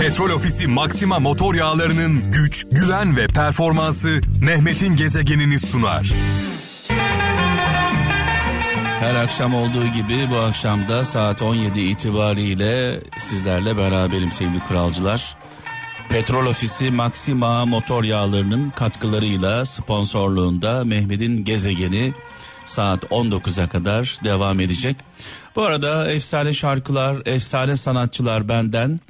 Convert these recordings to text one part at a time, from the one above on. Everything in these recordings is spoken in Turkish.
Petrol Ofisi Maxima motor yağlarının güç, güven ve performansı Mehmet'in gezegenini sunar. Her akşam olduğu gibi bu akşam da saat 17 itibariyle sizlerle beraberim sevgili kralcılar. Petrol Ofisi Maxima motor yağlarının katkılarıyla sponsorluğunda Mehmet'in gezegeni saat 19'a kadar devam edecek. Bu arada efsane şarkılar, efsane sanatçılar benden.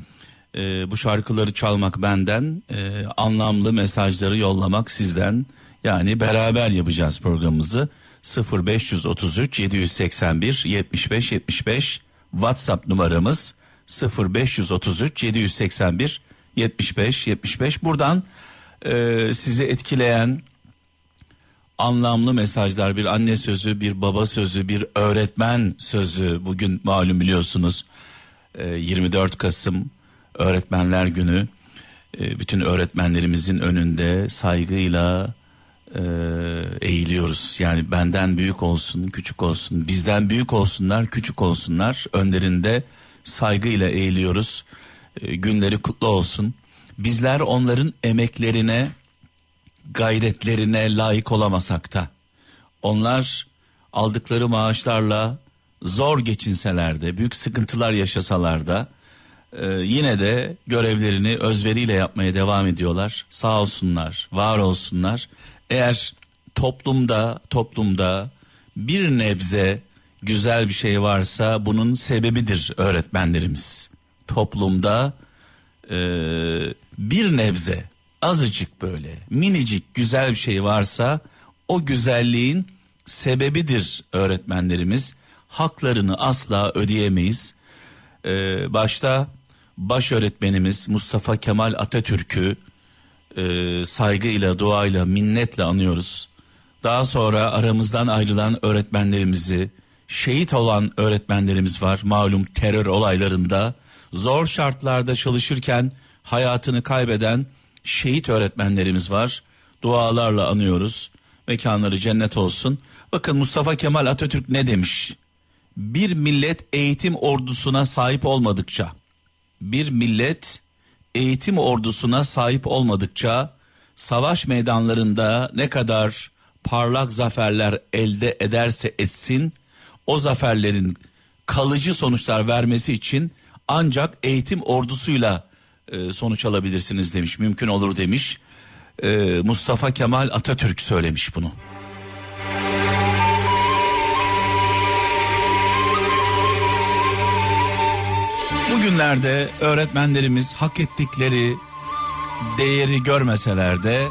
Ee, bu şarkıları çalmak benden, ee, anlamlı mesajları yollamak sizden. Yani beraber yapacağız programımızı. 0533 781 75 75 WhatsApp numaramız 0533 781 75 75 buradan e, sizi etkileyen anlamlı mesajlar bir anne sözü bir baba sözü bir öğretmen sözü bugün malum biliyorsunuz e, 24 Kasım öğretmenler günü e, bütün öğretmenlerimizin önünde saygıyla e, eğiliyoruz. Yani benden büyük olsun, küçük olsun, bizden büyük olsunlar, küçük olsunlar. Önlerinde saygıyla eğiliyoruz. E, günleri kutlu olsun. Bizler onların emeklerine, gayretlerine layık olamasak da onlar aldıkları maaşlarla zor geçinseler de, büyük sıkıntılar yaşasalar da e, yine de görevlerini özveriyle yapmaya devam ediyorlar. Sağ olsunlar, var olsunlar. Eğer toplumda toplumda bir nebze güzel bir şey varsa bunun sebebidir öğretmenlerimiz. Toplumda e, bir nebze azıcık böyle minicik güzel bir şey varsa o güzelliğin sebebidir öğretmenlerimiz. Haklarını asla ödeyemeyiz. Ee, başta baş öğretmenimiz Mustafa Kemal Atatürk'ü e, saygıyla, duayla, minnetle anıyoruz. Daha sonra aramızdan ayrılan öğretmenlerimizi, şehit olan öğretmenlerimiz var malum terör olaylarında. Zor şartlarda çalışırken hayatını kaybeden şehit öğretmenlerimiz var. Dualarla anıyoruz. Mekanları cennet olsun. Bakın Mustafa Kemal Atatürk ne demiş? Bir millet eğitim ordusuna sahip olmadıkça, bir millet eğitim ordusuna sahip olmadıkça savaş meydanlarında ne kadar parlak zaferler elde ederse etsin o zaferlerin kalıcı sonuçlar vermesi için ancak eğitim ordusuyla e, sonuç alabilirsiniz demiş mümkün olur demiş e, Mustafa Kemal Atatürk söylemiş bunu. Bugünlerde öğretmenlerimiz hak ettikleri değeri görmeseler de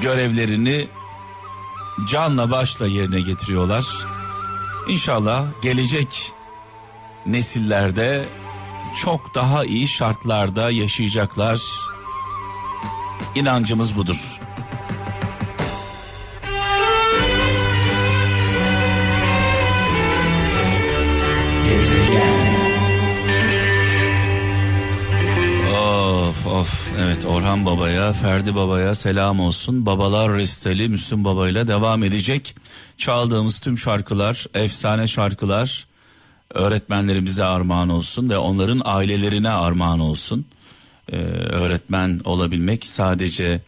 görevlerini canla başla yerine getiriyorlar. İnşallah gelecek nesillerde çok daha iyi şartlarda yaşayacaklar. İnancımız budur. Of evet Orhan Baba'ya Ferdi Baba'ya selam olsun. Babalar Resteli Müslüm Baba'yla devam edecek. Çaldığımız tüm şarkılar efsane şarkılar öğretmenlerimize armağan olsun ve onların ailelerine armağan olsun. Ee, öğretmen olabilmek sadece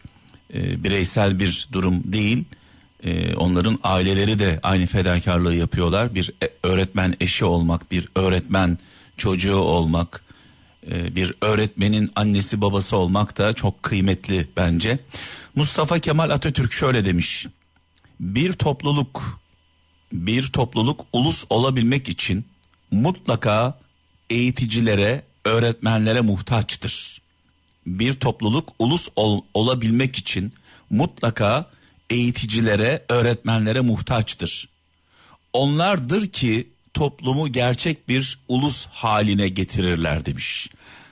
e, bireysel bir durum değil. Ee, onların aileleri de aynı fedakarlığı yapıyorlar. Bir e, öğretmen eşi olmak, bir öğretmen çocuğu olmak, e, bir öğretmenin annesi babası olmak da çok kıymetli bence. Mustafa Kemal Atatürk şöyle demiş. Bir topluluk bir topluluk ulus olabilmek için mutlaka eğiticilere, öğretmenlere muhtaçtır. Bir topluluk ulus ol, olabilmek için mutlaka eğiticilere, öğretmenlere muhtaçtır. Onlardır ki toplumu gerçek bir ulus haline getirirler demiş.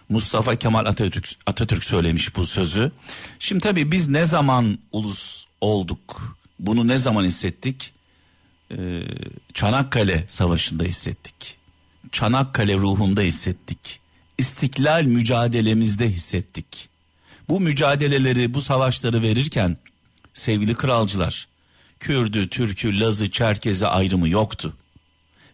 Mustafa Kemal Atatürk, Atatürk söylemiş bu sözü. Şimdi tabii biz ne zaman ulus olduk? Bunu ne zaman hissettik? Ee, Çanakkale Savaşı'nda hissettik. Çanakkale ruhunda hissettik. İstiklal mücadelemizde hissettik. Bu mücadeleleri, bu savaşları verirken sevgili kralcılar, Kürdü, Türkü, Lazı, Çerkezi ayrımı yoktu.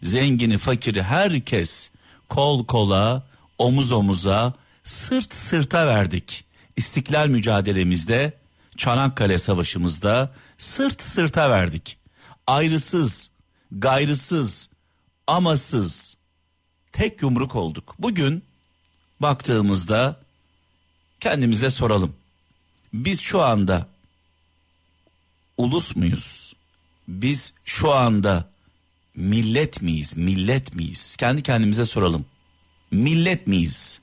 Zengini, fakiri herkes kol kola omuz omuza, sırt sırta verdik. İstiklal mücadelemizde, Çanakkale Savaşımızda sırt sırta verdik. Ayrısız, gayrısız, amasız tek yumruk olduk. Bugün baktığımızda kendimize soralım. Biz şu anda ulus muyuz? Biz şu anda millet miyiz? Millet miyiz? Kendi kendimize soralım. Millet miyiz?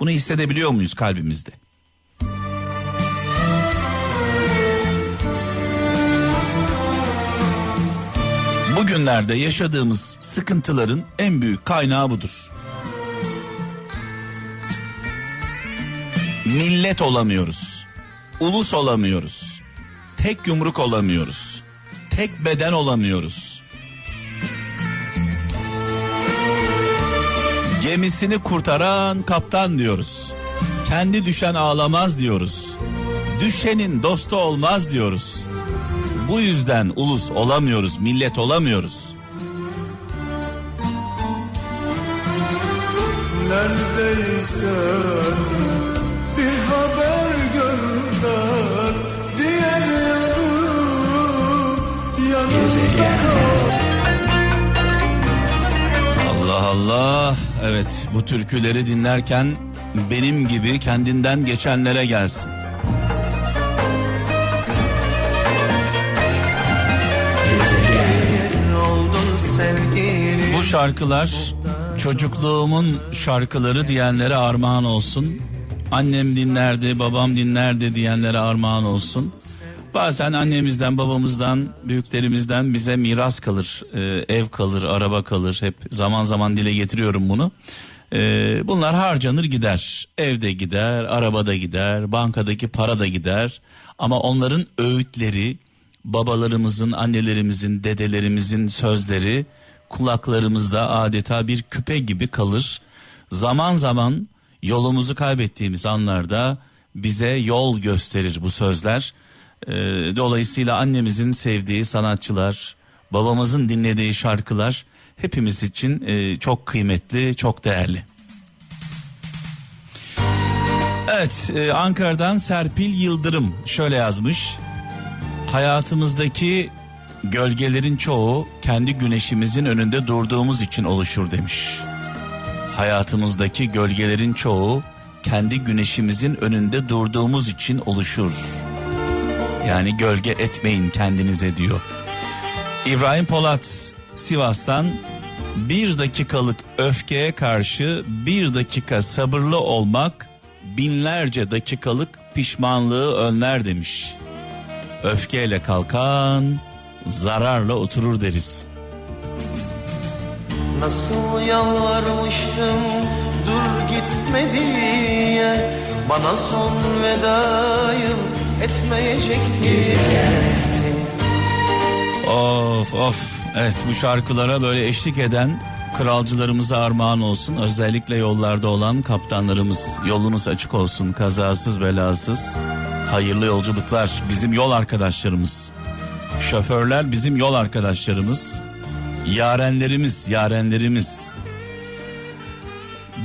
Bunu hissedebiliyor muyuz kalbimizde? Bugünlerde yaşadığımız sıkıntıların en büyük kaynağı budur. Millet olamıyoruz. Ulus olamıyoruz. Tek yumruk olamıyoruz. Tek beden olamıyoruz. Gemisini kurtaran kaptan diyoruz. Kendi düşen ağlamaz diyoruz. Düşenin dostu olmaz diyoruz. Bu yüzden ulus olamıyoruz, millet olamıyoruz. Neredeysen Evet bu türküleri dinlerken benim gibi kendinden geçenlere gelsin. Bu şarkılar çocukluğumun şarkıları diyenlere armağan olsun. Annem dinlerdi, babam dinlerdi diyenlere armağan olsun. Bazen annemizden, babamızdan, büyüklerimizden bize miras kalır. Ee, ev kalır, araba kalır. Hep zaman zaman dile getiriyorum bunu. Ee, bunlar harcanır gider. Evde gider, arabada gider, bankadaki para da gider. Ama onların öğütleri, babalarımızın, annelerimizin, dedelerimizin sözleri kulaklarımızda adeta bir küpe gibi kalır. Zaman zaman yolumuzu kaybettiğimiz anlarda bize yol gösterir bu sözler. Ee, dolayısıyla annemizin sevdiği sanatçılar, babamızın dinlediği şarkılar hepimiz için e, çok kıymetli, çok değerli. Evet, e, Ankara'dan Serpil Yıldırım şöyle yazmış. Hayatımızdaki gölgelerin çoğu kendi güneşimizin önünde durduğumuz için oluşur demiş. Hayatımızdaki gölgelerin çoğu kendi güneşimizin önünde durduğumuz için oluşur. Yani gölge etmeyin kendinize diyor. İbrahim Polat Sivas'tan bir dakikalık öfkeye karşı bir dakika sabırlı olmak binlerce dakikalık pişmanlığı önler demiş. Öfkeyle kalkan zararla oturur deriz. Nasıl yalvarmıştım dur gitme diye Bana son vedayı etmeyecekti Of of evet bu şarkılara böyle eşlik eden kralcılarımıza armağan olsun. Özellikle yollarda olan kaptanlarımız yolunuz açık olsun kazasız belasız. Hayırlı yolculuklar bizim yol arkadaşlarımız. Şoförler bizim yol arkadaşlarımız. Yarenlerimiz, yarenlerimiz.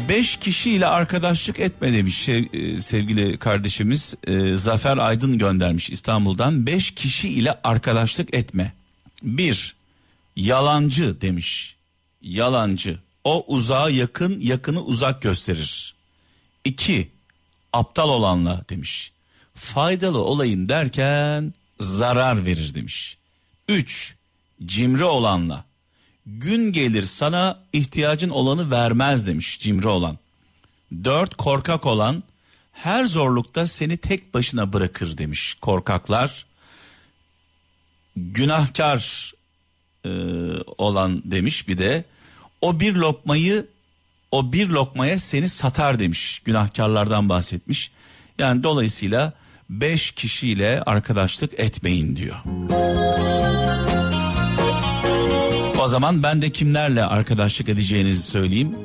Beş kişiyle arkadaşlık etme demiş e, sevgili kardeşimiz e, Zafer Aydın göndermiş İstanbul'dan. Beş kişi ile arkadaşlık etme. Bir, yalancı demiş. Yalancı. O uzağa yakın, yakını uzak gösterir. İki, aptal olanla demiş. Faydalı olayım derken zarar verir demiş. Üç, cimri olanla. Gün gelir sana ihtiyacın olanı vermez demiş cimri olan. Dört, korkak olan her zorlukta seni tek başına bırakır demiş korkaklar. Günahkar e, olan demiş bir de o bir lokmayı o bir lokmaya seni satar demiş günahkarlardan bahsetmiş. Yani dolayısıyla beş kişiyle arkadaşlık etmeyin diyor. O zaman ben de kimlerle arkadaşlık edeceğinizi söyleyeyim.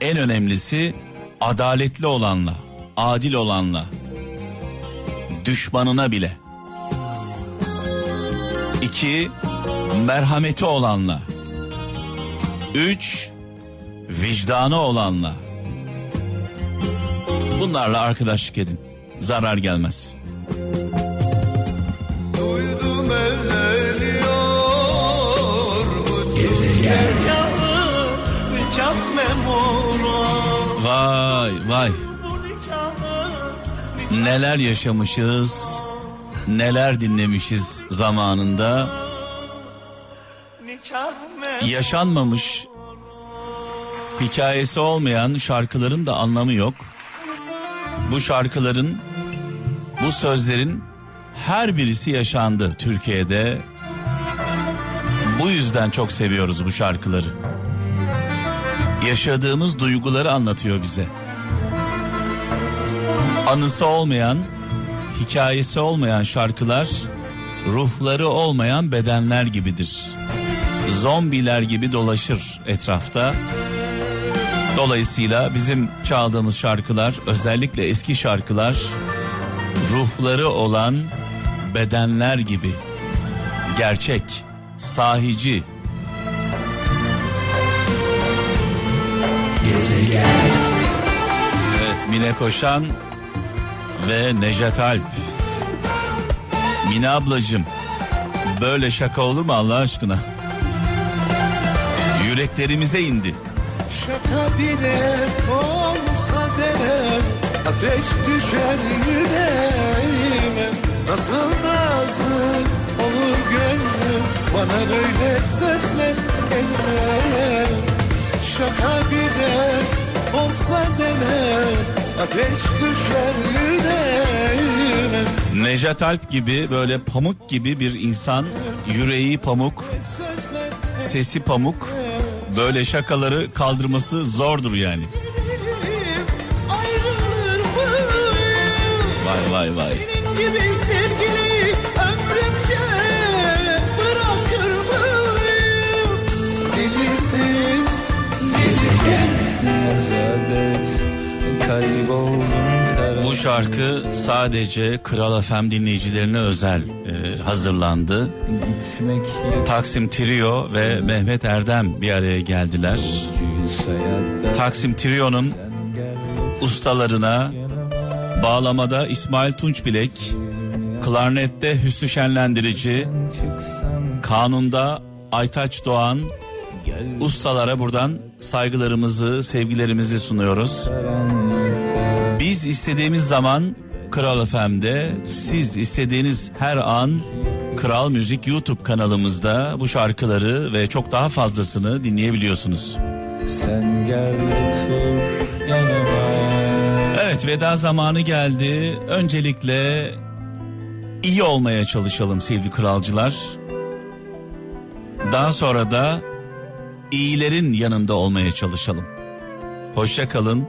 En önemlisi adaletli olanla, adil olanla, düşmanına bile. İki, merhameti olanla. Üç, vicdanı olanla. Bunlarla arkadaşlık edin. Zarar gelmez. Duydum evleniyor Vay vay. Neler yaşamışız, neler dinlemişiz zamanında. Yaşanmamış, hikayesi olmayan şarkıların da anlamı yok. Bu şarkıların, bu sözlerin her birisi yaşandı Türkiye'de. Bu yüzden çok seviyoruz bu şarkıları. Yaşadığımız duyguları anlatıyor bize. Anısı olmayan, hikayesi olmayan şarkılar ruhları olmayan bedenler gibidir. Zombiler gibi dolaşır etrafta. Dolayısıyla bizim çaldığımız şarkılar özellikle eski şarkılar ruhları olan bedenler gibi. Gerçek, sahici. Evet Mine Koşan ve Nejat Alp. Mine ablacım böyle şaka olur mu Allah aşkına? Yüreklerimize indi. Şaka bile olsa denem Ateş düşer yüreğime Nasıl razı olur gönlüm Bana böyle sözler etme Şaka bile olsa denem Ateş düşer yüreğime Nejat Alp gibi böyle pamuk gibi bir insan yüreği pamuk, sesi pamuk böyle şakaları kaldırması zordur yani. Vay vay vay. Senin gibi sevgili ömrümce bırakır mıyım? Delisin, Nezadet kayboldum karanlık Bu şarkı sadece Kral FM dinleyicilerine özel e, hazırlandı. Taksim Trio ve Mehmet Erdem bir araya geldiler. Taksim Trio'nun ustalarına bağlamada İsmail Tunçbilek, klarnette Hüsnü Şenlendirici, kanunda Aytaç Doğan, ustalara buradan saygılarımızı, sevgilerimizi sunuyoruz. Biz istediğimiz zaman Kral FM'de, siz istediğiniz her an Kral Müzik YouTube kanalımızda bu şarkıları ve çok daha fazlasını dinleyebiliyorsunuz. sen gel otur yanıma Evet veda zamanı geldi. Öncelikle iyi olmaya çalışalım sevgili kralcılar. Daha sonra da iyilerin yanında olmaya çalışalım. Hoşça kalın.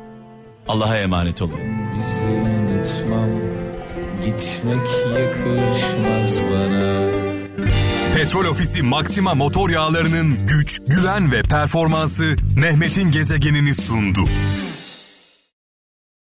Allah'a emanet olun. bizi unutmam gitmek yakışmaz bana Petrol Ofisi Maxima motor yağlarının güç, güven ve performansı Mehmet'in gezegenini sundu.